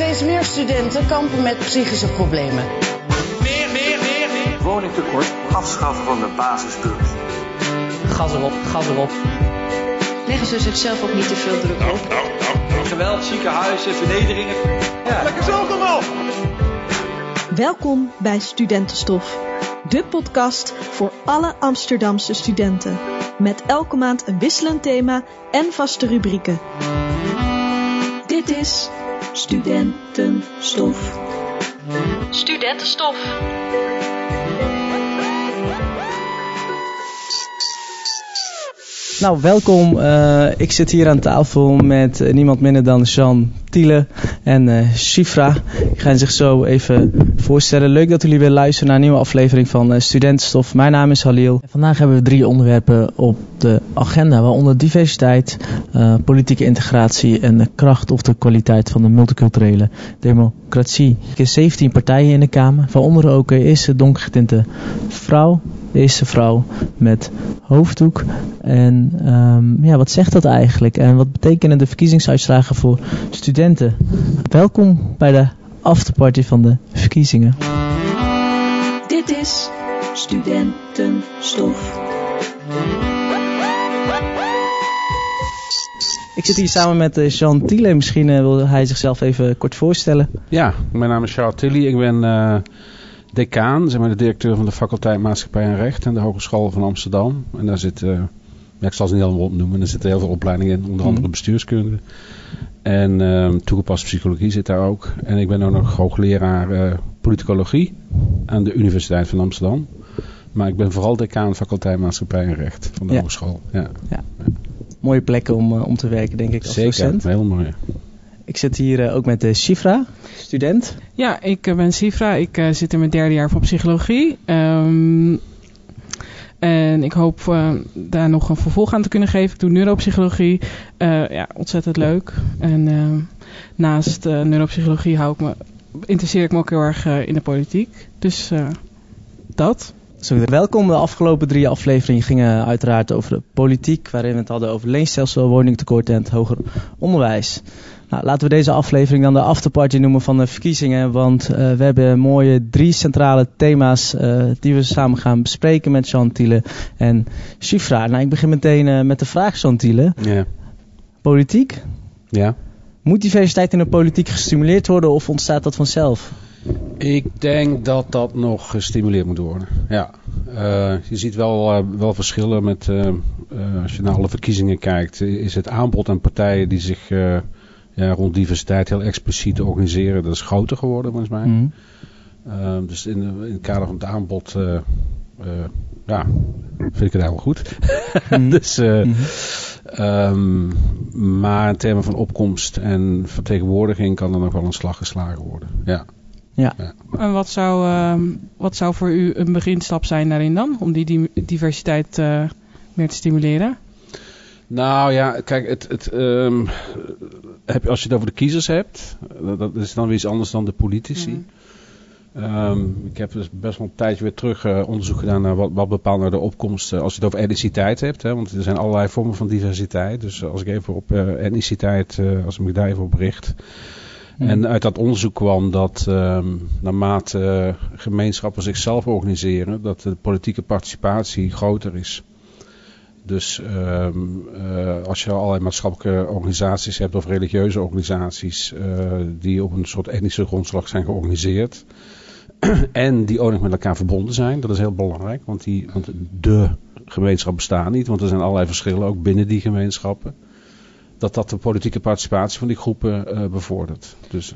Steeds meer studenten kampen met psychische problemen. Meer, meer, meer, meer. Woningtekort, afschaffen van de basisbeurs. Gas erop, gas erop. Leggen ze zichzelf ook niet te veel druk op? Geweld, ziekenhuizen, vernederingen. Ja. Lekker zelf dan wel. Welkom bij Studentenstof, de podcast voor alle Amsterdamse studenten. Met elke maand een wisselend thema en vaste rubrieken. Dit is Studentenstof. Studentenstof. Nou, welkom. Eh, ik zit hier aan tafel met eh, niemand minder dan Jean Tiele en eh Shifra. Ik ga zich zo even voorstellen. Leuk dat jullie weer luisteren naar een nieuwe aflevering van eh, Studentenstof. Mijn naam is Halil. Vandaag hebben we drie onderwerpen op de agenda, waaronder diversiteit, politieke integratie en de kracht of de kwaliteit van de multiculturele democratie. Er zijn 17 partijen in de Kamer, waaronder ook de eerste donkergetinte vrouw, de eerste vrouw met hoofddoek. En ehm, ja, wat zegt dat eigenlijk? En wat betekenen de verkiezingsuitslagen voor studenten? Welkom bij de afterparty van de verkiezingen. Dit is Studentenstof. Ik zit hier samen met eh, Jean Thiele. Misschien eh, wil hij zichzelf even kort voorstellen. Ja, mijn naam is Charles Tilly. Ik ben eh, decaan, zeg maar de directeur van de faculteit Maatschappij en Recht aan de Hogeschool van Amsterdam. En daar zit, ja, ik zal ze niet allemaal opnoemen, er zitten heel veel opleidingen in, onder andere Mhm. bestuurskunde. En ehm, toegepaste psychologie zit daar ook. En ik ben ook nog hoogleraar eh, politicologie aan de Universiteit van Amsterdam. Maar ik ben vooral decaan faculteit Maatschappij en Recht van de Ja. hogeschool. Ja, Mooie plekken om, eh, om te werken, denk ik, als zeker. docent. Heel mooi. Ik zit hier eh, ook met de Shifra, student. Ja, ik eh, ben Sifra. Ik eh, zit in mijn derde jaar van psychologie. Ehm, en ik hoop eh, daar nog een vervolg aan te kunnen geven. Ik doe neuropsychologie. Eh, ja, ontzettend leuk. En ehm, naast eh, neuropsychologie hou ik me, interesseer ik me ook heel erg eh, in de politiek. Dus eh, dat. Zo, welkom. De afgelopen drie afleveringen gingen uiteraard over de politiek, waarin we het hadden over leenstelsel, woningtekort en het hoger onderwijs. Nou, laten we deze aflevering dan de afterparty noemen van de verkiezingen, want eh, we hebben mooie drie centrale thema's eh, die we samen gaan bespreken met Jean Thiele en Shifra. Nou, ik begin meteen eh, met de vraag, Jean Thiele. Ja. Politiek? ja. Moet diversiteit in de politiek gestimuleerd worden of ontstaat dat vanzelf? Ik denk dat dat nog gestimuleerd moet worden. Ja. Je ziet wel, wel verschillen met, als je naar alle verkiezingen kijkt, is het aanbod aan partijen die zich ja, rond diversiteit heel expliciet organiseren, dat is groter geworden volgens mij. Mhm. Eh, dus in, in het kader van het aanbod, eh, eh, ja, vind ik het helemaal goed. Mhm. dus, eh, Mhm. ehm, maar in termen van opkomst en vertegenwoordiging kan er nog wel een slag geslagen worden. Ja. Ja. En wat zou, ehm, wat zou voor u een beginstap zijn daarin dan? Om die, die diversiteit eh, meer te stimuleren? Nou ja, kijk, het, het, ehm, heb, als je het over de kiezers hebt, dat, dat is dan weer iets anders dan de politici. Mhm. Ehm, ik heb dus best wel een tijdje weer terug eh, onderzoek gedaan naar wat, wat bepaalt nou de opkomst. eh, als je het over etniciteit hebt, hè, want er zijn allerlei vormen van diversiteit. Dus als ik even op eh, etniciteit, eh, als ik me daar even op richt. Mhm. En uit dat onderzoek kwam dat ehm, naarmate eh, gemeenschappen zichzelf organiseren, dat de politieke participatie groter is. Dus ehm, eh, als je allerlei maatschappelijke organisaties hebt of religieuze organisaties eh, die op een soort etnische grondslag zijn georganiseerd en die ook nog met elkaar verbonden zijn, dat is heel belangrijk, want, die, want de gemeenschap bestaat niet, want er zijn allerlei verschillen ook binnen die gemeenschappen. Dat dat de politieke participatie van die groepen eh, bevordert. Dus,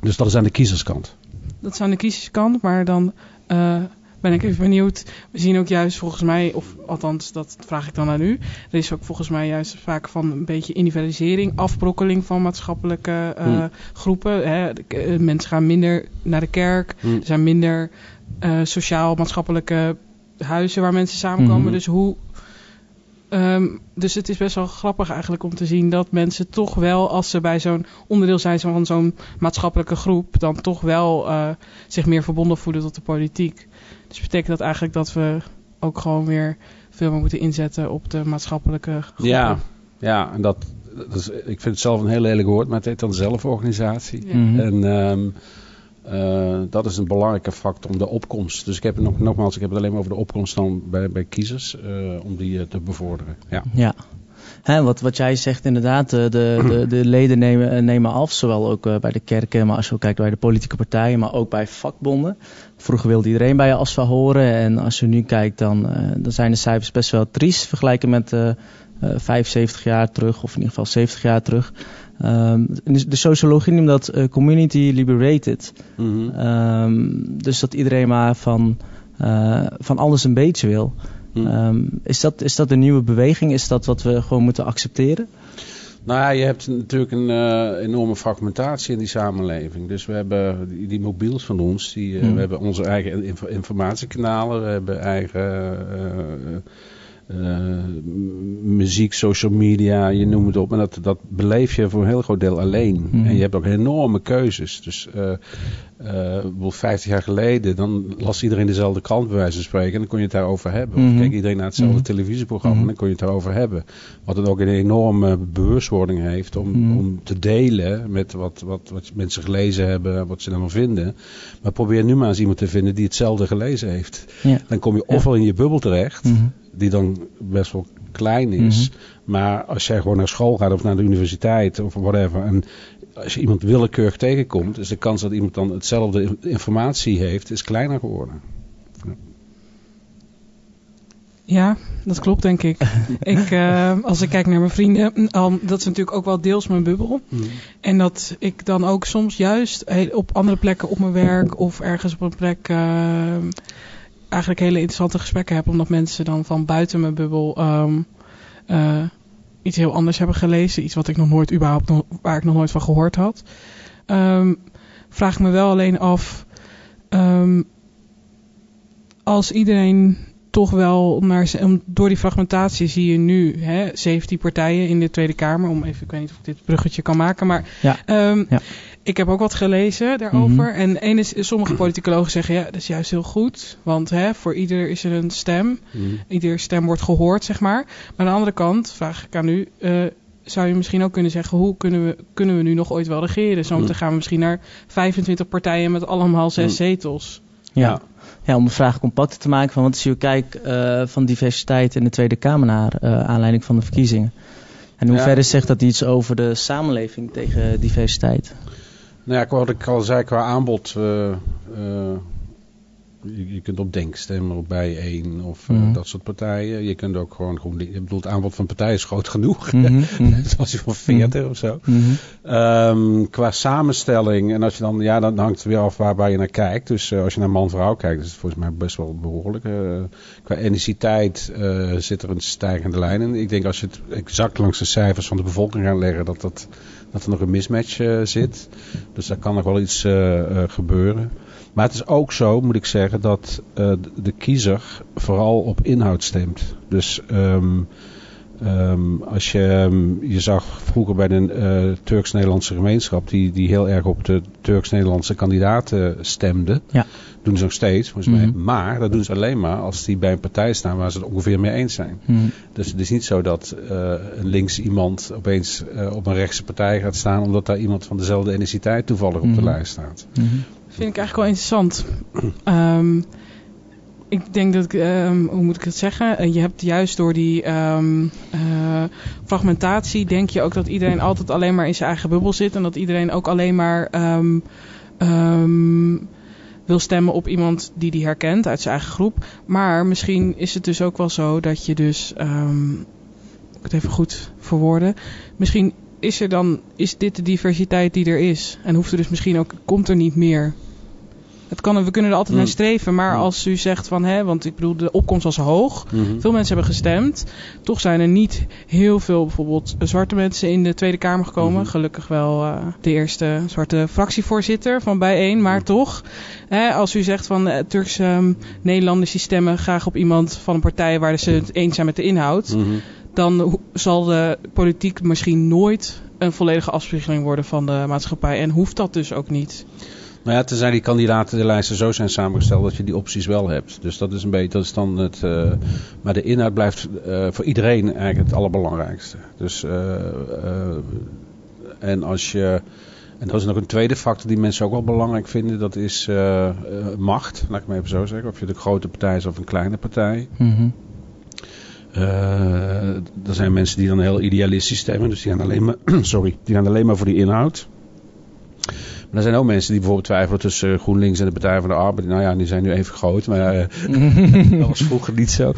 dus dat is aan de kiezerskant. Dat is aan de kiezerskant, maar dan ben ik even benieuwd. We zien ook juist volgens mij, of althans dat vraag ik dan aan u. Er is ook volgens mij juist vaak van een beetje individualisering, afbrokkeling van maatschappelijke eh, Hmm. groepen. Hè. De eh, mensen gaan minder naar de kerk, er zijn minder eh, sociaal-maatschappelijke huizen waar mensen samenkomen. Mhm. Dus hoe. Ehm, dus het is best wel grappig eigenlijk om te zien dat mensen toch wel, als ze bij zo'n onderdeel zijn van zo'n maatschappelijke groep, dan toch wel eh, zich meer verbonden voelen tot de politiek. Dus betekent dat eigenlijk dat we ook gewoon weer veel meer moeten inzetten op de maatschappelijke groepen. Ja, ja, en dat, dat is, ik vind het zelf een heel lelijk woord, maar het heet dan zelforganisatie. Ja. Mhm. En ehm, eh, dat is een belangrijke factor om de opkomst. Dus ik heb het nog, nogmaals, ik heb het alleen maar over de opkomst dan bij, bij kiezers, eh, om die eh, te bevorderen. Ja. Ja. Hè, wat, wat jij zegt inderdaad, de, de, de, de leden nemen, nemen af, zowel ook bij de kerken, maar als je kijkt bij de politieke partijen, maar ook bij vakbonden. Vroeger wilde iedereen bij je ASFA horen en als je nu kijkt, dan, dan zijn de cijfers best wel triest vergelijken met eh eh, 75 jaar terug, of in ieder geval 70 jaar terug. Ehm, de de sociologie noemt dat eh, community liberated. Mhm. Ehm, dus dat iedereen maar van, eh, van alles een beetje wil. Mhm. Ehm, is, dat, is dat een nieuwe beweging? Is dat wat we gewoon moeten accepteren? Nou ja, je hebt natuurlijk een eh, enorme fragmentatie in die samenleving. Dus we hebben die, die mobiels van ons, die, Hmm. we hebben onze eigen inf- informatiekanalen, we hebben eigen eh, eh, muziek, social media, je noemt het op. En dat, dat beleef je voor een heel groot deel alleen. Hmm. En je hebt ook enorme keuzes. Dus eh eh, bijvoorbeeld 50 jaar geleden, dan las iedereen dezelfde krant bij wijze van spreken. En dan kon je het daarover hebben. Of Mhm. keek iedereen naar hetzelfde Mhm. televisieprogramma. En dan kon je het daarover hebben. Wat het ook een enorme bewustwording heeft om, om te delen met wat, wat, wat mensen gelezen hebben, wat ze ervan vinden. Maar probeer nu maar eens iemand te vinden die hetzelfde gelezen heeft. Ja. Dan kom je Ja. ofwel in je bubbel terecht. Die dan best wel klein is. Maar als jij gewoon naar school gaat of naar de universiteit of whatever. En als je iemand willekeurig tegenkomt, is de kans dat iemand dan hetzelfde in- informatie heeft, is kleiner geworden. Ja, dat klopt denk ik. ik eh, als ik kijk naar mijn vrienden, dat is natuurlijk ook wel deels mijn bubbel. En dat ik dan ook soms juist heel- op andere plekken op mijn werk of ergens op een plek eh, eigenlijk hele interessante gesprekken heb. Omdat mensen dan van buiten mijn bubbel ehm, eh, iets heel anders hebben gelezen. Iets wat ik nog nooit überhaupt, nog- waar ik nog nooit van gehoord had. Ehm, vraag ik me wel alleen af, ehm, als iedereen toch wel naar door die fragmentatie zie je nu hè, 17 partijen in de Tweede Kamer. Om even, ik weet niet of ik dit bruggetje kan maken, maar Ja. Ja. Ik heb ook wat gelezen daarover. Mhm. En ene, sommige politicologen zeggen ja, dat is juist heel goed, want hè, voor ieder is er een stem. Mhm. Ieder stem wordt gehoord, zeg maar. Maar aan de andere kant vraag ik aan u. eh, zou je misschien ook kunnen zeggen, hoe kunnen we, kunnen we nu nog ooit wel regeren? Zometeen Mm. gaan we misschien naar 25 partijen met allemaal zes Mm. zetels. Ja. Ja. om de vraag compacter te maken van wat is uw kijk eh, van diversiteit in de Tweede Kamer naar eh, aanleiding van de verkiezingen? En hoe Ja. verder zegt dat iets over de samenleving tegen diversiteit? Nou ja, wat ik al zei qua aanbod. eh, eh, je, je kunt op Denk stemmen, op Bijeen of eh, Mhm. dat soort partijen. Je kunt ook gewoon. Ik bedoel, het aanbod van partijen is groot genoeg. Mhm, mhm, Zoals je van 40 of zo. mhm. Ehm, qua samenstelling, en als je dan, ja, dan hangt het weer af waar, waar je naar kijkt. Dus als je naar man-vrouw kijkt, is het volgens mij best wel behoorlijk. Eh, qua etniciteit eh, zit er een stijgende lijn in. Ik denk als je het exact langs de cijfers van de bevolking gaat leggen, dat, dat, dat er nog een mismatch eh, zit. Dus daar kan nog wel iets eh, eh, gebeuren. Maar het is ook zo, moet ik zeggen, dat de- kiezer vooral op inhoud stemt. Dus ehm, ehm, als je, ehm, je zag vroeger bij de Turks-Nederlandse gemeenschap, die, die heel erg op de Turks-Nederlandse kandidaten stemde. Ja. Doen ze nog steeds, volgens mij. Mhm. Maar dat doen ze alleen maar als die bij een partij staan waar ze het ongeveer mee eens zijn. Mhm. Dus het is niet zo dat eh, een links iemand opeens eh, op een rechtse partij gaat staan, omdat daar iemand van dezelfde etniciteit toevallig op de Mhm. lijst staat. Vind ik eigenlijk wel interessant. Ehm, ik denk dat ehm, hoe moet ik het zeggen? Eh, je hebt juist door die ehm, eh, fragmentatie, denk je ook dat iedereen altijd alleen maar in zijn eigen bubbel zit. En dat iedereen ook alleen maar ehm, ehm, wil stemmen op iemand die die herkent uit zijn eigen groep. Maar misschien is het dus ook wel zo dat je dus, ehm, ik het even goed verwoorden, misschien is er dan, is dit de diversiteit die er is? En hoeft er dus misschien ook, komt er niet meer? Het kan, we kunnen er altijd Mm. naar streven, maar Mm. als u zegt van, hè, want ik bedoel, de opkomst was hoog. Veel mensen hebben gestemd. Toch zijn er niet heel veel bijvoorbeeld zwarte mensen in de Tweede Kamer gekomen. Mhm. Gelukkig wel eh, de eerste zwarte fractievoorzitter van bijeen. Maar Mhm. toch, hè, als u zegt van eh, Turkse ehm, Nederlanders die stemmen graag op iemand van een partij waar ze het eens zijn met de inhoud. Dan zal de politiek misschien nooit een volledige afspiegeling worden van de maatschappij. En hoeft dat dus ook niet. Maar ja, tenzij die kandidatenlijsten zo zijn samengesteld dat je die opties wel hebt. Dus dat is een beetje, dat is dan het. eh, maar de inhoud blijft eh, voor iedereen eigenlijk het allerbelangrijkste. Dus, eh, en als je. En dat is nog een tweede factor die mensen ook wel belangrijk vinden. Dat is macht, laat ik maar even zo zeggen. Of je de grote partij is of een kleine partij. Mhm. Er zijn mensen die dan heel idealistisch stemmen. Dus die gaan alleen maar, sorry, die gaan alleen maar voor die inhoud. Er zijn ook mensen die bijvoorbeeld twijfelen tussen GroenLinks en de Partij van de Arbeid. Nou ja, die zijn nu even groot, maar eh, dat was vroeger niet zo.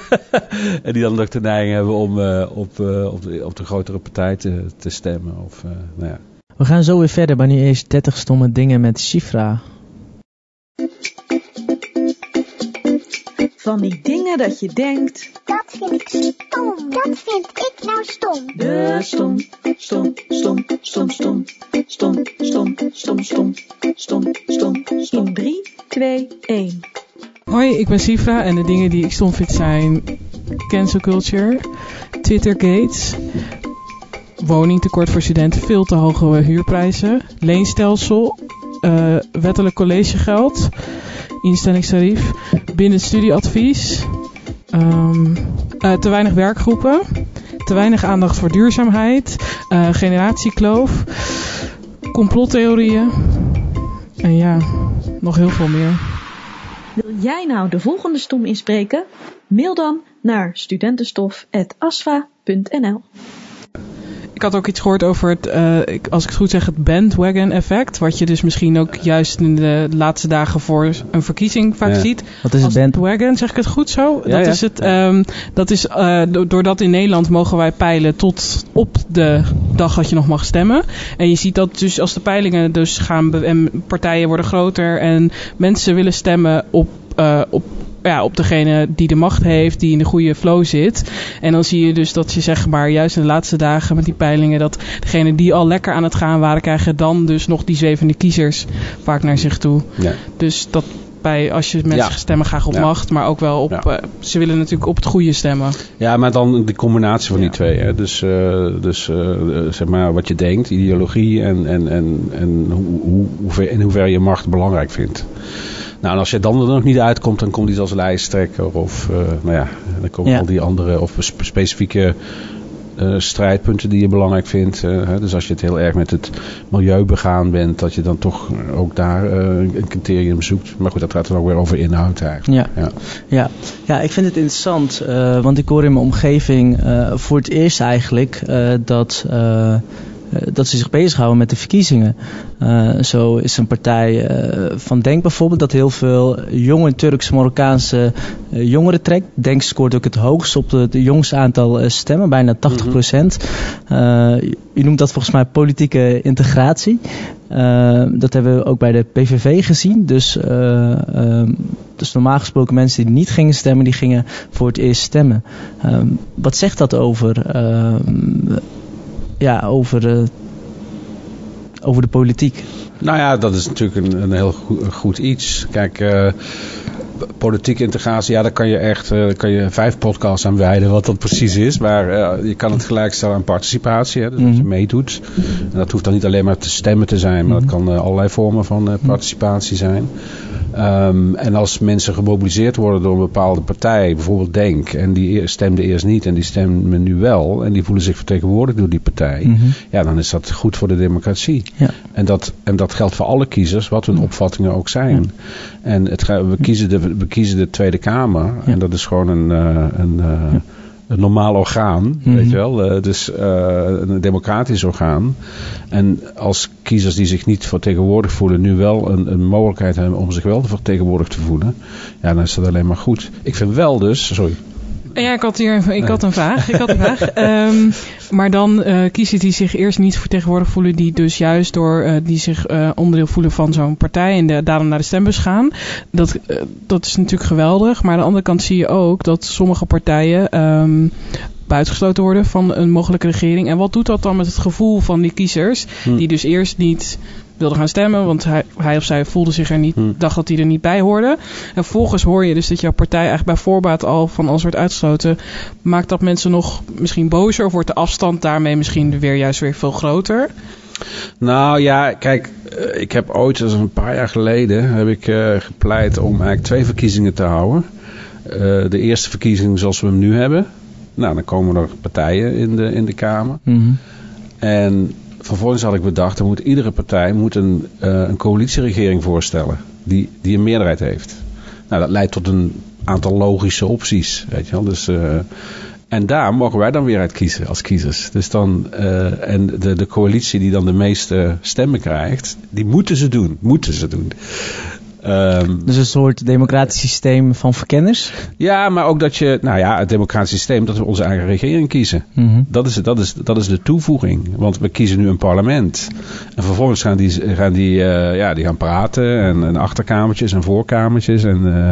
en die dan ook de neiging hebben om eh, op, eh, op, de, op de grotere partij te, te stemmen. Of, eh, nou ja. We gaan zo weer verder, maar nu eerst 30 stomme dingen met Shifra. Van die dingen dat je denkt, Dat vind ik stom. Dat vind ik nou stom. de stom, stom, stom, stom, stom, stom, stom, stom, stom, stom, stom, stom. In 3, 2, 1. Hoi, ik ben Sifra en de dingen die ik stom vind zijn cancel culture, Twitter gates, woningtekort voor studenten, veel te hoge huurprijzen, leenstelsel, eh, wettelijk collegegeld, instellingstarief, binnen studieadvies, ehm, eh, te weinig werkgroepen, te weinig aandacht voor duurzaamheid, eh, generatiekloof, complottheorieën en ja, nog heel veel meer. Wil jij nou de volgende stom inspreken? Mail dan naar studentenstof.asfa.nl Ik had ook iets gehoord over het, eh, ik- als ik het goed zeg, het bandwagon effect. Wat je dus misschien ook juist in de laatste dagen voor een verkiezing vaak Ja. ziet. Wat is het band? bandwagon, zeg ik het goed zo? Ja, dat ja. is het. ehm, dat is, eh, do- doordat in Nederland mogen wij peilen tot op de dag dat je nog mag stemmen. En je ziet dat dus als de peilingen dus gaan en partijen worden groter en mensen willen stemmen op, eh, op ja, op degene die de macht heeft, die in de goede flow zit. En dan zie je dus dat je zeg maar juist in de laatste dagen met die peilingen, dat degene die al lekker aan het gaan waren, krijgen dan dus nog die zwevende kiezers vaak naar zich toe. Ja. Dus dat bij, als je mensen Ja. stemmen graag op Ja. macht, maar ook wel op, Ja. eh, ze willen natuurlijk op het goede stemmen. Ja, maar dan de combinatie van die twee. Hè? Dus, eh, dus eh, zeg maar wat je denkt, ideologie en, en, en, en hoe, hoe, hoever, in hoeverre je macht belangrijk vindt. Nou, en als je dan er nog niet uitkomt, dan komt iets als lijsttrekker of nou ja, dan komen al die andere of spe- specifieke eh, strijdpunten die je belangrijk vindt. eh, hè? Dus als je het heel erg met het milieu begaan bent, dat je dan toch ook daar eh, een criterium zoekt. Maar goed, dat gaat dan ook weer over inhoud eigenlijk. Ja. Ja. Ja. ja, ik vind het interessant, want ik hoor in mijn omgeving voor het eerst eigenlijk dat, dat ze zich bezighouden met de verkiezingen. Eh, zo is een partij eh, van Denk bijvoorbeeld dat heel veel jonge Turks-Marokkaanse eh, jongeren trekt. Denk scoort ook het hoogst op het jongste aantal eh, stemmen, bijna 80 procent. u noemt dat volgens mij politieke integratie. Eh, dat hebben we ook bij de PVV gezien. Dus, eh, ehm, dus normaal gesproken mensen die niet gingen stemmen, die gingen voor het eerst stemmen. Ehm, wat zegt dat over, ehm, ja, over, eh, over de politiek? Nou ja, dat is natuurlijk een, een heel goed, een goed iets. Kijk, eh, politieke integratie, ja, daar kan je echt eh, kan je vijf podcasts aan wijden wat dat precies is. Maar je kan het gelijkstellen aan participatie, hè, dus dat je Mhm. meedoet. En dat hoeft dan niet alleen maar te stemmen te zijn, maar dat kan eh, allerlei vormen van eh, participatie zijn. Ehm, en als mensen gemobiliseerd worden door een bepaalde partij, bijvoorbeeld Denk, en die eer- stemden eerst niet en die stemmen nu wel, en die voelen zich vertegenwoordigd door die partij, Mhm. ja, dan is dat goed voor de democratie. Ja. En, dat, en dat geldt voor alle kiezers, wat hun opvattingen ook zijn. En het, we, kiezen de, we kiezen de Tweede Kamer, Ja. en dat is gewoon een, eh, een, eh, een normaal orgaan, Mhm. weet je wel. Eh, dus eh, een democratisch orgaan. En als kiezers die zich niet vertegenwoordigd voelen, nu wel een, een mogelijkheid hebben om zich wel vertegenwoordigd te voelen, ja, dan is dat alleen maar goed. Ik vind wel dus, sorry, Ja, ik had hier ik had een vraag. Ik had een vraag. Ehm, maar dan eh, kiezen die zich eerst niet vertegenwoordigd voelen, die dus juist door eh, die zich eh, onderdeel voelen van zo'n partij en de, daarom naar de stembus gaan. Dat, dat is natuurlijk geweldig. Maar aan de andere kant zie je ook dat sommige partijen ehm, buitengesloten worden van een mogelijke regering. En wat doet dat dan met het gevoel van die kiezers, Hm. die dus eerst niet wilden gaan stemmen, want hij, hij of zij voelde zich er niet, Hm. dacht dat hij er niet bij hoorde. En vervolgens hoor je dus dat jouw partij eigenlijk bij voorbaat al van alles wordt uitgesloten. Maakt dat mensen nog misschien bozer of wordt de afstand daarmee misschien weer juist weer veel groter? Nou ja, kijk, eh, ik heb ooit, dat is een paar jaar geleden, heb ik eh, gepleit om eigenlijk twee verkiezingen te houden. Eh, de eerste verkiezing zoals we hem nu hebben. Nou, dan komen er partijen in de, in de Kamer. Mhm. En vervolgens had ik bedacht, dan moet iedere partij moet een, eh, een coalitieregering voorstellen die, die een meerderheid heeft. Nou, dat leidt tot een aantal logische opties, weet je wel. Dus, eh, en daar mogen wij dan weer uit kiezen als kiezers. Dus dan, eh, en de, de coalitie die dan de meeste stemmen krijgt, die moeten ze doen, moeten ze doen. Ehm, Dus een soort democratisch systeem van verkenners. ja, maar ook dat je, nou ja, het democratisch systeem, dat we onze eigen regering kiezen. Mhm. Dat is, dat, is, dat is de toevoeging. Want we kiezen nu een parlement. En vervolgens gaan die, gaan die, eh, ja, die gaan praten. En, en achterkamertjes en voorkamertjes. En eh,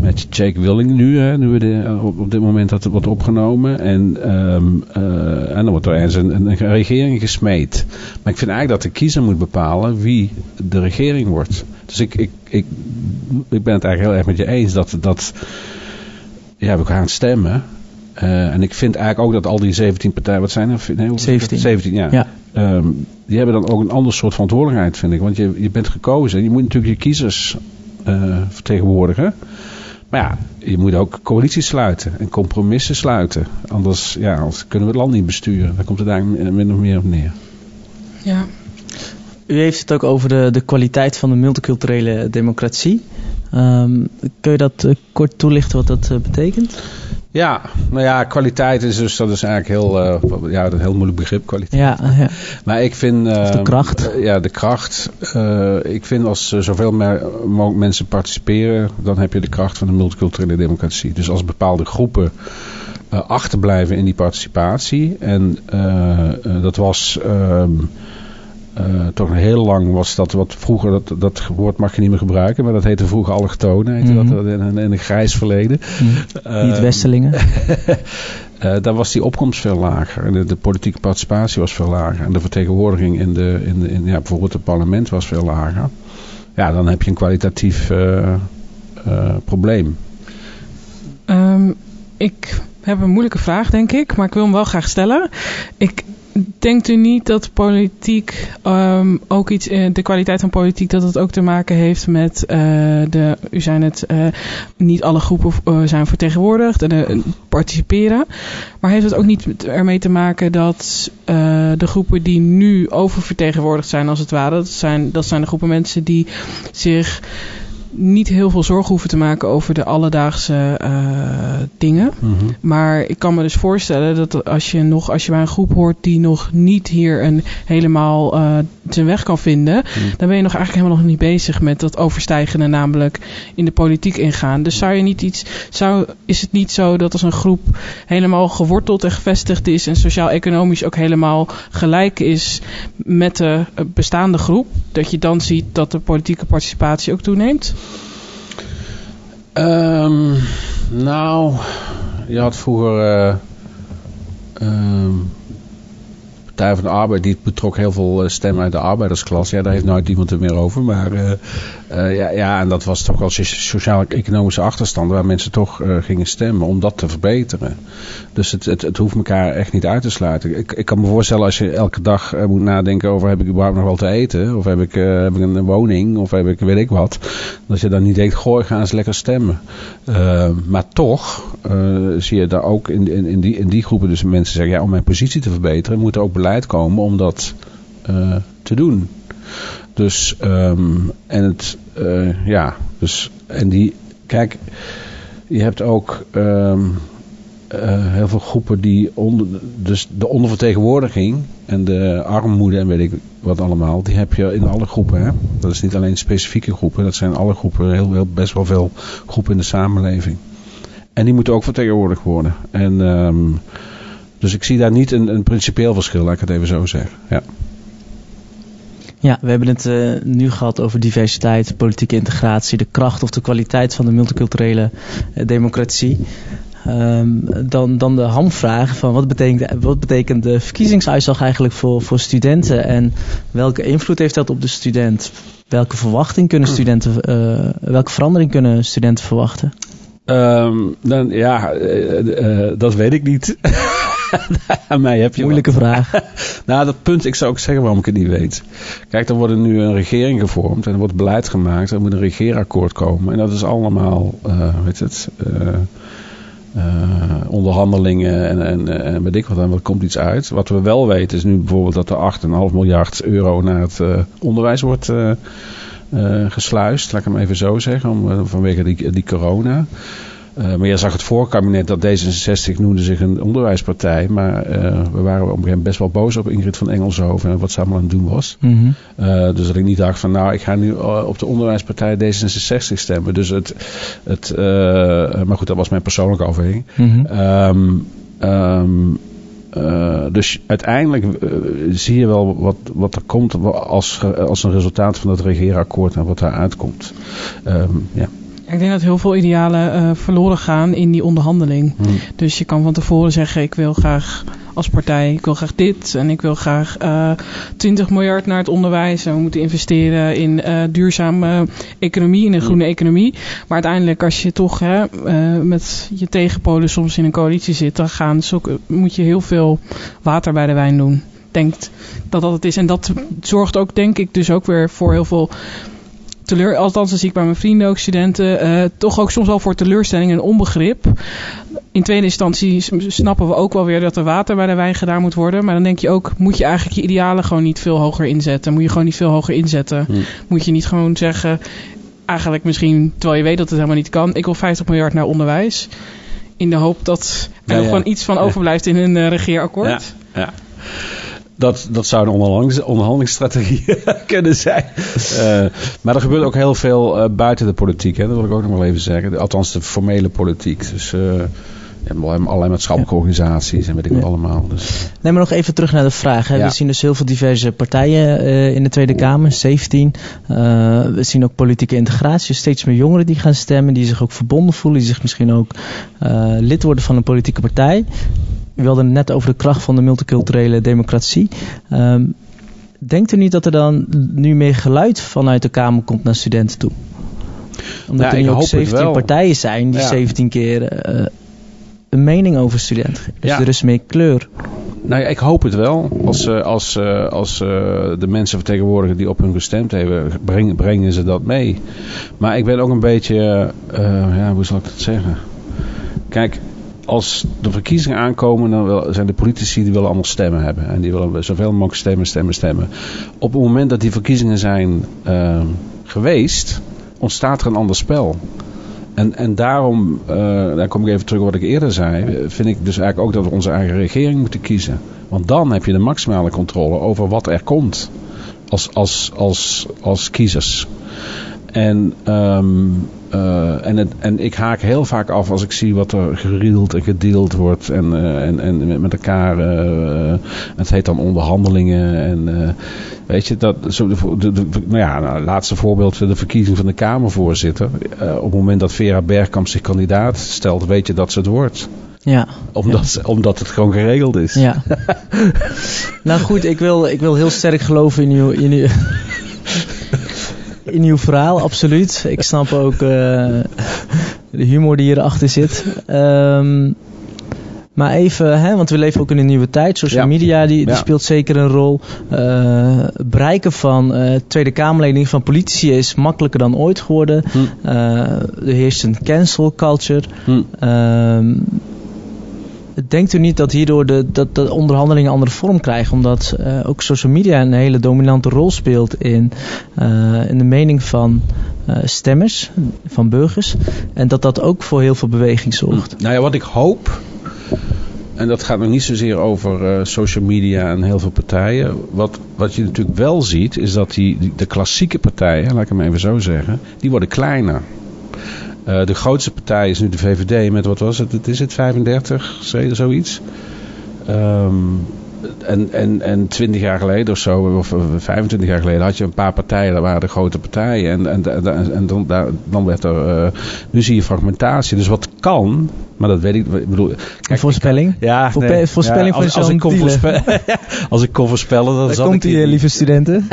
met Jake Willing nu, hè, nu we de, op, op dit moment dat het wordt opgenomen. En, ehm, eh, en dan wordt er ergens een, een, een regering gesmeed. Maar ik vind eigenlijk dat de kiezer moet bepalen wie de regering wordt. Dus ik, ik, ik, ik ben het eigenlijk heel erg met je eens dat... dat ja, we gaan stemmen. Eh, en ik vind eigenlijk ook dat al die 17 partijen, wat zijn er? Nee, hoeveel- 17. 17, ja. Ja. Ehm, die hebben dan ook een ander soort verantwoordelijkheid, vind ik. Want je, je bent gekozen. Je moet natuurlijk je kiezers eh, vertegenwoordigen. Maar ja, je moet ook coalities sluiten en compromissen sluiten. Anders, ja, anders kunnen we het land niet besturen. Daar komt het eigenlijk min of meer op neer. Ja. U heeft het ook over de, de kwaliteit van de multiculturele democratie. Ehm, kun je dat eh, kort toelichten wat dat eh, betekent? Ja, nou ja, kwaliteit is dus, dat is eigenlijk heel, eh, ja, een heel moeilijk begrip, kwaliteit. Ja, ja. Maar ik vind... eh, de kracht. eh, ja, de kracht. Ik vind als zoveel meer, mogelijk mensen participeren, dan heb je de kracht van de multiculturele democratie. Dus als bepaalde groepen achterblijven in die participatie. En dat was... ehm, eh, toch heel lang was dat wat vroeger, dat, dat woord mag je niet meer gebruiken, maar dat heette vroeger allochtonen, heette Mhm. dat in, een- in een grijs verleden. Mhm. Niet Ehm, Westelingen. eh, daar was die opkomst veel lager. En de, de politieke participatie was veel lager. En de vertegenwoordiging in, de, in, de, in ja, bijvoorbeeld het parlement was veel lager. Ja, dan heb je een kwalitatief eh, eh, probleem. Ehm, ik heb een moeilijke vraag, denk ik, maar ik wil hem wel graag stellen. Ik denkt u niet dat politiek ehm, ook iets, eh, de kwaliteit van politiek, dat het ook te maken heeft met eh, de, u zei het, eh, niet alle groepen zijn vertegenwoordigd en participeren. Maar heeft het ook niet ermee te maken dat de groepen die nu oververtegenwoordigd zijn, als het ware, dat zijn, dat zijn de groepen mensen die zich niet heel veel zorgen hoeven te maken over de alledaagse eh, dingen. Maar ik kan me dus voorstellen dat als je nog, als je bij een groep hoort die nog niet hier een helemaal eh, zijn weg kan vinden, dan ben je nog eigenlijk helemaal nog niet bezig met dat overstijgende, namelijk in de politiek ingaan. Dus zou je niet iets, zou, is het niet zo dat als een groep helemaal geworteld en gevestigd is en sociaal-economisch ook helemaal gelijk is met de eh, bestaande groep, dat je dan ziet dat de politieke participatie ook toeneemt? Ehm, nou, je had vroeger eh, ehm, Partij van de Arbeid, die betrok heel veel eh, stemmen uit de arbeidersklas. Ja, daar heeft nooit iemand het meer over. Maar eh, eh, ja, ja, en dat was toch wel so- sociaal-economische achterstand waar mensen toch gingen stemmen om dat te verbeteren. Dus het, het, het hoeft elkaar echt niet uit te sluiten. Ik, ik kan me voorstellen als je elke dag moet nadenken over heb ik überhaupt nog wel te eten? Of heb ik, heb ik een woning? Of heb ik weet ik wat? Dat je dan niet denkt, gooi, ga eens lekker stemmen. Maar toch zie je daar ook in, in, in, die, in die groepen dus mensen zeggen, ja, om mijn positie te verbeteren moet er ook beleid komen om dat eh, te doen. Dus, ehm, en het, eh, ja, dus, en die, kijk, je hebt ook ehm, eh, heel veel groepen die onder, dus de ondervertegenwoordiging en de armoede en weet ik wat allemaal, die heb je in alle groepen. Hè? Dat is niet alleen specifieke groepen, dat zijn alle groepen, heel, heel, best wel veel groepen in de samenleving. En die moeten ook vertegenwoordigd worden. En, ehm, dus ik zie daar niet een, een principieel verschil, laat ik het even zo zeggen. Ja. Ja, we hebben het eh, nu gehad over diversiteit, politieke integratie, de kracht of de kwaliteit van de multiculturele eh, democratie. Ehm, dan, dan de hamvraag van wat betekent, wat betekent de verkiezingsuitslag eigenlijk voor, voor studenten en welke invloed heeft dat op de student? Welke verwachting kunnen studenten, eh, welke verandering kunnen studenten verwachten? Ehm, dan, ja, dat weet ik niet. Aan mij heb je Moeilijke vraag. nou, dat punt, ik zou ook zeggen waarom ik het niet weet. Kijk, er wordt nu een regering gevormd en er wordt beleid gemaakt. Er moet een regeerakkoord komen. En dat is allemaal, uh, weet het, uh, uh, onderhandelingen en, en, en weet ik wat. En wat komt iets uit. Wat we wel weten is nu bijvoorbeeld dat er 8,5 miljard euro naar het onderwijs wordt gesluist. Laat ik hem even zo zeggen, om, vanwege die, die corona. Uh, maar je zag het voorkabinet dat D66 noemde zich een onderwijspartij. Maar uh, we waren op een gegeven moment best wel boos op Ingrid van Engelshoven en wat ze allemaal aan het doen was. Mm -hmm. uh, dus dat ik niet dacht van nou, ik ga nu op de onderwijspartij D66 stemmen. Dus het, het maar goed, dat was mijn persoonlijke overweging. Mm -hmm. um, um, dus uiteindelijk zie je wel wat, wat er komt als, als een resultaat van dat regeerakkoord en wat daar uitkomt. Um, ja. Ik denk dat heel veel idealen uh, verloren gaan in die onderhandeling. Hmm. Dus je kan van tevoren zeggen: ik wil graag als partij, ik wil graag dit en ik wil graag uh, 20 miljard naar het onderwijs en we moeten investeren in uh, duurzame economie, in een groene economie. Maar uiteindelijk, als je toch hè, met je tegenpolen soms in een coalitie zit, dan gaan, moet je heel veel water bij de wijn doen. Denkt dat dat het is. En dat zorgt ook, denk ik, dus ook weer voor heel veel teleur, althans dat zie ik bij mijn vrienden ook, studenten, uh, toch ook soms wel voor teleurstelling en onbegrip. In tweede instantie snappen we ook wel weer dat er water bij de wijn gedaan moet worden. Maar dan denk je ook, moet je eigenlijk je idealen gewoon niet veel hoger inzetten? Moet je gewoon niet veel hoger inzetten? Hmm. Moet je niet gewoon zeggen, eigenlijk misschien, terwijl je weet dat het helemaal niet kan, ik wil 50 miljard naar onderwijs. In de hoop dat er ja. gewoon iets van overblijft in een uh, regeerakkoord. Ja, ja. Dat, dat zou een onderhandelings, onderhandelingsstrategie kunnen zijn. Uh, maar er gebeurt ook heel veel uh, buiten de politiek. Hè? Dat wil ik ook nog wel even zeggen. Althans, de formele politiek. Dus uh, allerlei maatschappelijke ja. organisaties en weet ik wat ja. allemaal. Dus. Nee, maar nog even terug naar de vraag. Hè. Ja. We zien dus heel veel diverse partijen in de Tweede Kamer, 17. we zien ook politieke integratie. Steeds meer jongeren die gaan stemmen, die zich ook verbonden voelen. Die zich misschien ook lid worden van een politieke partij. U wilde het net over de kracht van de multiculturele democratie. Um, denkt u niet dat er dan nu meer geluid vanuit de Kamer komt naar studenten toe? Omdat ja, er nu ook 17 wel. partijen zijn die ja. 17 keer uh, een mening over studenten geven. Dus ja. er is meer kleur. Nou ja, ik hoop het wel. Als, uh, als, uh, als de mensen vertegenwoordigen die op hun gestemd hebben, brengen, brengen ze dat mee. Maar ik ben ook een beetje, ja, hoe zal ik dat zeggen? Kijk, als de verkiezingen aankomen, dan zijn de politici die willen allemaal stemmen hebben. En die willen zoveel mogelijk stemmen, stemmen, stemmen. Op het moment dat die verkiezingen zijn uh, geweest, ontstaat er een ander spel. En, en daarom, uh, daar kom ik even terug op wat ik eerder zei, vind ik dus eigenlijk ook dat we onze eigen regering moeten kiezen. Want dan heb je de maximale controle over wat er komt als, als, als, als kiezers. En, um, uh, en, het, en ik haak heel vaak af als ik zie wat er gerield en gedeeld wordt. En, uh, en, en met elkaar. Uh, het heet dan onderhandelingen. En weet je, dat, zo de, de, de, nou ja, nou, laatste voorbeeld: de verkiezing van de Kamervoorzitter. op het moment dat Vera Bergkamp zich kandidaat stelt, weet je dat ze het wordt. Ja. Omdat, ja. omdat het gewoon geregeld is. Ja. nou goed, ik wil, ik wil heel sterk geloven in uw. In uw in uw verhaal, absoluut. Ik snap ook uh, de humor die hierachter zit. Um, maar even, hè, want we leven ook in een nieuwe tijd. Social Ja. media die, die Ja. speelt zeker een rol. Uh, bereiken van uh, Tweede Kamerleden van politici is makkelijker dan ooit geworden. Hm. Er heerst een cancel culture. Hm. Um, denkt u niet dat hierdoor de, dat de onderhandelingen andere vorm krijgen? Omdat uh, ook social media een hele dominante rol speelt in, uh, in de mening van uh, stemmers, van burgers. En dat dat ook voor heel veel beweging zorgt. Nou ja, wat ik hoop. En dat gaat nog niet zozeer over social media en heel veel partijen. Wat, wat je natuurlijk wel ziet, is dat die, die, de klassieke partijen, laat ik hem even zo zeggen, die worden kleiner. Uh, de grootste partij is nu de VVD met wat was het? Het is het 35, zoiets. Um, en, en, en 20 jaar geleden of zo, of 25 jaar geleden, had je een paar partijen, dat waren de grote partijen. En, en, en, en dan, dan werd er. Uh, nu zie je fragmentatie. Dus wat kan, maar dat weet ik. ik bedoel, kijk, een voorspelling? Ik, ja, Voorpe nee, voorspelling ja, als, van als, ik kon voorspellen, als ik kon voorspellen, dan Daar zat komt ik ie, lieve studenten.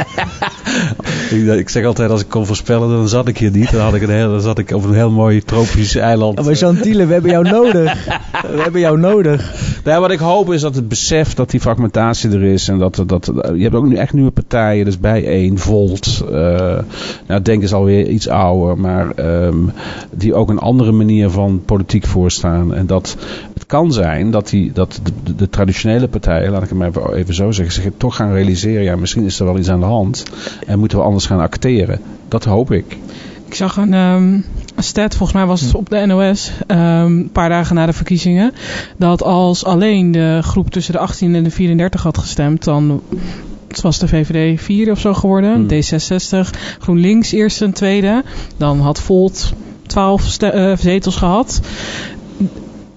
ik, ik zeg altijd, als ik kon voorspellen, dan zat ik hier niet. Dan, had ik een heel, dan zat ik op een heel mooi tropisch eiland. Maar Chantiele, we hebben jou nodig. We hebben jou nodig. Nou, wat ik hoop is dat het besef dat die fragmentatie er is. En dat, dat, je hebt ook nu echt nieuwe partijen. Dus bij één, Volt. eh nou, Denk is alweer iets ouder. Maar ehm, die ook een andere manier van politiek voorstaan. En dat het kan zijn dat, die, dat de, traditionele partijen, laat ik het maar even, zo zeggen, zich toch gaan realiseren. Ja, misschien is er wel iets aan de hand. En moeten we anders gaan acteren. Dat hoop ik. Ik zag een, ehm, stat, volgens mij was het op de NOS, ehm, een paar dagen na de verkiezingen, dat als alleen de groep tussen de 18 en de 34 had gestemd, dan was de VVD 4 of zo geworden, Hmm. D66, GroenLinks eerste en tweede, dan had Volt 12 ste- eh, zetels gehad.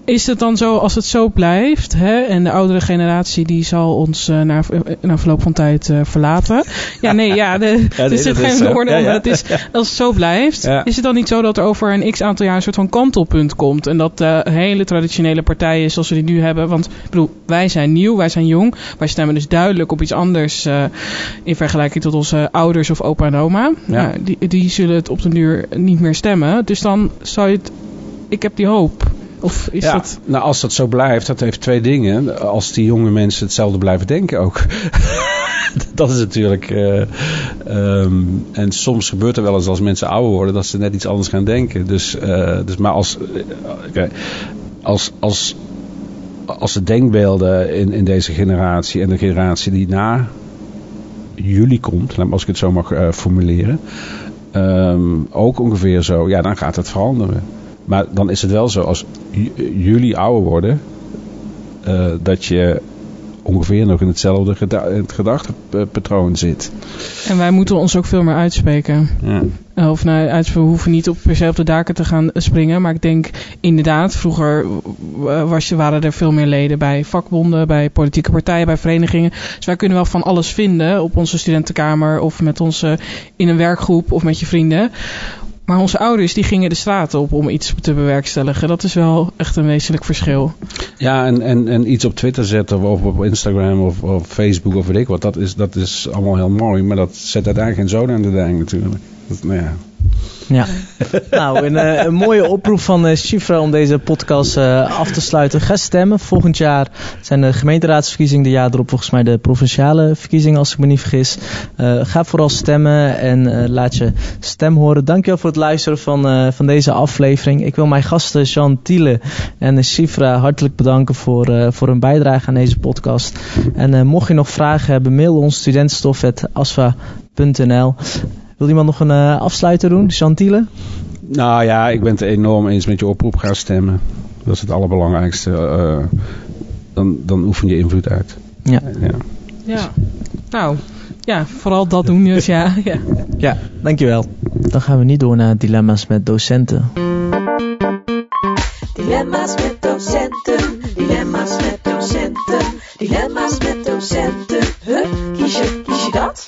Is het dan zo, als het zo blijft, hè, en de oudere generatie die zal ons eh, na, na verloop van tijd eh, verlaten? Ja, nee, ja, de, nee, er zit dat is geen zo. woorden Ja, onder. ja. Het is, als het zo blijft, is het dan niet zo dat er over een x aantal jaar een soort van kantelpunt komt? En dat de hele traditionele partijen zoals we die nu hebben, want ik bedoel, wij zijn nieuw, wij zijn jong, wij stemmen dus duidelijk op iets anders eh, in vergelijking tot onze ouders of opa en oma. Ja. Ja, die, die zullen het op den duur niet meer stemmen. Dus dan zou je het, ik heb die hoop. Of is ja, dat... nou als dat zo blijft, dat heeft twee dingen. Als die jonge mensen hetzelfde blijven denken ook. dat is natuurlijk... eh, ehm, en soms gebeurt er wel eens als mensen ouder worden... dat ze net iets anders gaan denken. Dus, eh, dus maar als... eh, als, als, als de denkbeelden in, in deze generatie... en de generatie die na jullie komt... als ik het zo mag formuleren... ehm, ook ongeveer zo... ja, dan gaat het veranderen. Maar dan is het wel zo, als jullie ouder worden, eh, dat je ongeveer nog in hetzelfde geda het gedachtepatroon zit. En wij moeten ons ook veel meer uitspreken. Ja. Eh, Of nou, uit, we hoeven niet op, per se op de daken te gaan springen. Maar ik denk inderdaad, vroeger eh, was, je- waren er veel meer leden bij vakbonden, bij politieke partijen, bij verenigingen. Dus wij kunnen wel van alles vinden op onze studentenkamer of met onze in een werkgroep of met je vrienden. Maar onze ouders die gingen de straten op om iets te bewerkstelligen. Dat is wel echt een wezenlijk verschil. Ja, en, en, en iets op Twitter zetten of op Instagram of, of Facebook of weet ik wat, dat is, dat is allemaal heel mooi. Maar dat zet uiteindelijk geen zoden aan de dijk natuurlijk. Dat, nou ja. Ja. nou, een, eh, een mooie oproep van eh Chifra om deze podcast eh, af te sluiten. Ga stemmen. Volgend jaar zijn de gemeenteraadsverkiezingen. De jaar erop volgens mij de provinciale verkiezingen, als ik me niet vergis. Eh, ga vooral stemmen en eh, laat je stem horen. Dankjewel voor het luisteren van, eh, van deze aflevering. Ik wil mijn gasten Jean Thiele en Chifra hartelijk bedanken voor, eh, voor hun bijdrage aan deze podcast. En eh, mocht je nog vragen hebben, mail ons studentstof.asfa.nl. Wil iemand nog een eh, afsluiter doen? Chantiele? Nou ja, ik ben het enorm eens met je oproep. Ga stemmen. Dat is het allerbelangrijkste. eh, dan, dan oefen je invloed uit. Ja. ja. Ja. Nou, ja, vooral dat doen dus ja. ja. Ja, dankjewel. Dan gaan we niet door naar dilemma's met docenten. Dilemma's met docenten, dilemma's met docenten, dilemma's met docenten. Huh? Kies je, kies je dat?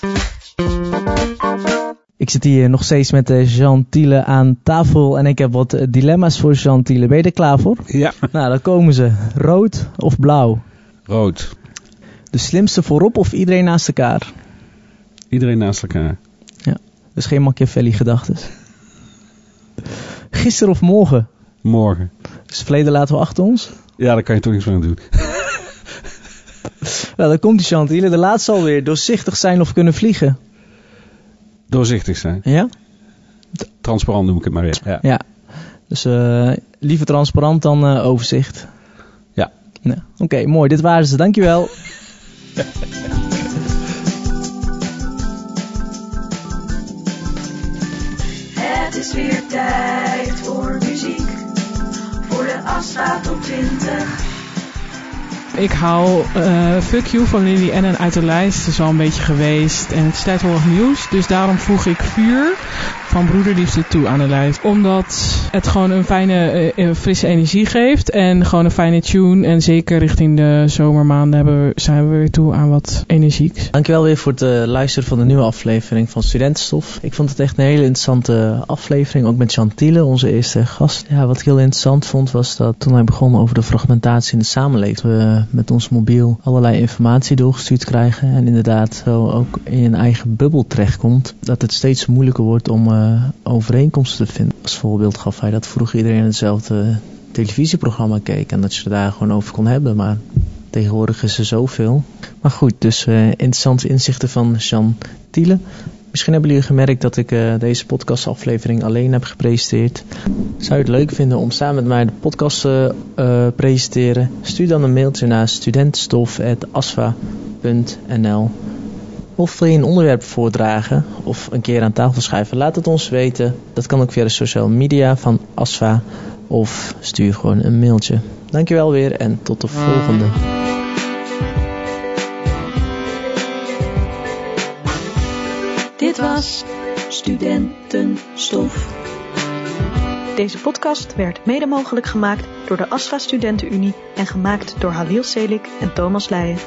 Ik zit hier nog steeds met eh, Jean Thiele aan tafel en ik heb wat eh, dilemma's voor Jean Thiele. Ben je er klaar voor? Ja. Nou, dan komen ze. Rood of blauw? Rood. De slimste voorop of iedereen naast elkaar? Iedereen naast elkaar. Dus geen Machiavelli gedachtes. Gisteren of morgen? Morgen. Dus het verleden laten we achter ons. Ja, daar kan je toch niks van doen. Nou, dan komt die Jean Thiele. De laatste alweer. Doorzichtig zijn of kunnen vliegen? Doorzichtig zijn. Ja? Transparant noem ik het maar weer. Ja. Ja. Dus eh, liever transparant dan eh, overzicht. Ja. ja. Oké, mooi. Dit waren ze. Dankjewel. Het is weer tijd voor muziek. Voor de afspraak op 20. Ik hou eh, Fuck You van Lily Allen uit de lijst. Het is al een beetje geweest. En het is tijd nieuws. Dus daarom voeg ik Vuur van broederliefde toe aan de lijst. Omdat het gewoon een fijne, eh, frisse energie geeft. En gewoon een fijne tune. En zeker richting de zomermaanden hebben we, zijn we weer toe aan wat energieks. Dankjewel weer voor het uh, luisteren van de nieuwe aflevering van Studentenstof. Ik vond het echt een hele interessante aflevering. Ook met Chantiele, onze eerste gast. Ja, wat ik heel interessant vond was dat toen hij begon over de fragmentatie in de samenleving. We met ons mobiel allerlei informatie doorgestuurd krijgen. En inderdaad zo ook in een eigen bubbel terechtkomt. Dat het steeds moeilijker wordt om overeenkomsten te vinden. Als voorbeeld gaf dat vroeger iedereen hetzelfde televisieprogramma keek. En dat je daar gewoon over kon hebben. Maar tegenwoordig is er zoveel. Maar goed, dus uh, interessante inzichten van Jean Thiele. Misschien hebben jullie gemerkt dat ik uh, deze podcastaflevering alleen heb gepresenteerd. Zou je het leuk vinden om samen met mij de podcast te uh, presenteren? Stuur dan een mailtje naar studentstof.asfa.nl Of wil je een onderwerp voordragen of een keer aan tafel schuiven? Laat het ons weten. Dat kan ook via de social media van ASFA of stuur gewoon een mailtje. Dankjewel weer en tot de volgende. Dit was Studentenstof. Deze podcast werd mede mogelijk gemaakt door de ASFA Studentenunie en gemaakt door Halil Selik en Thomas Leijen.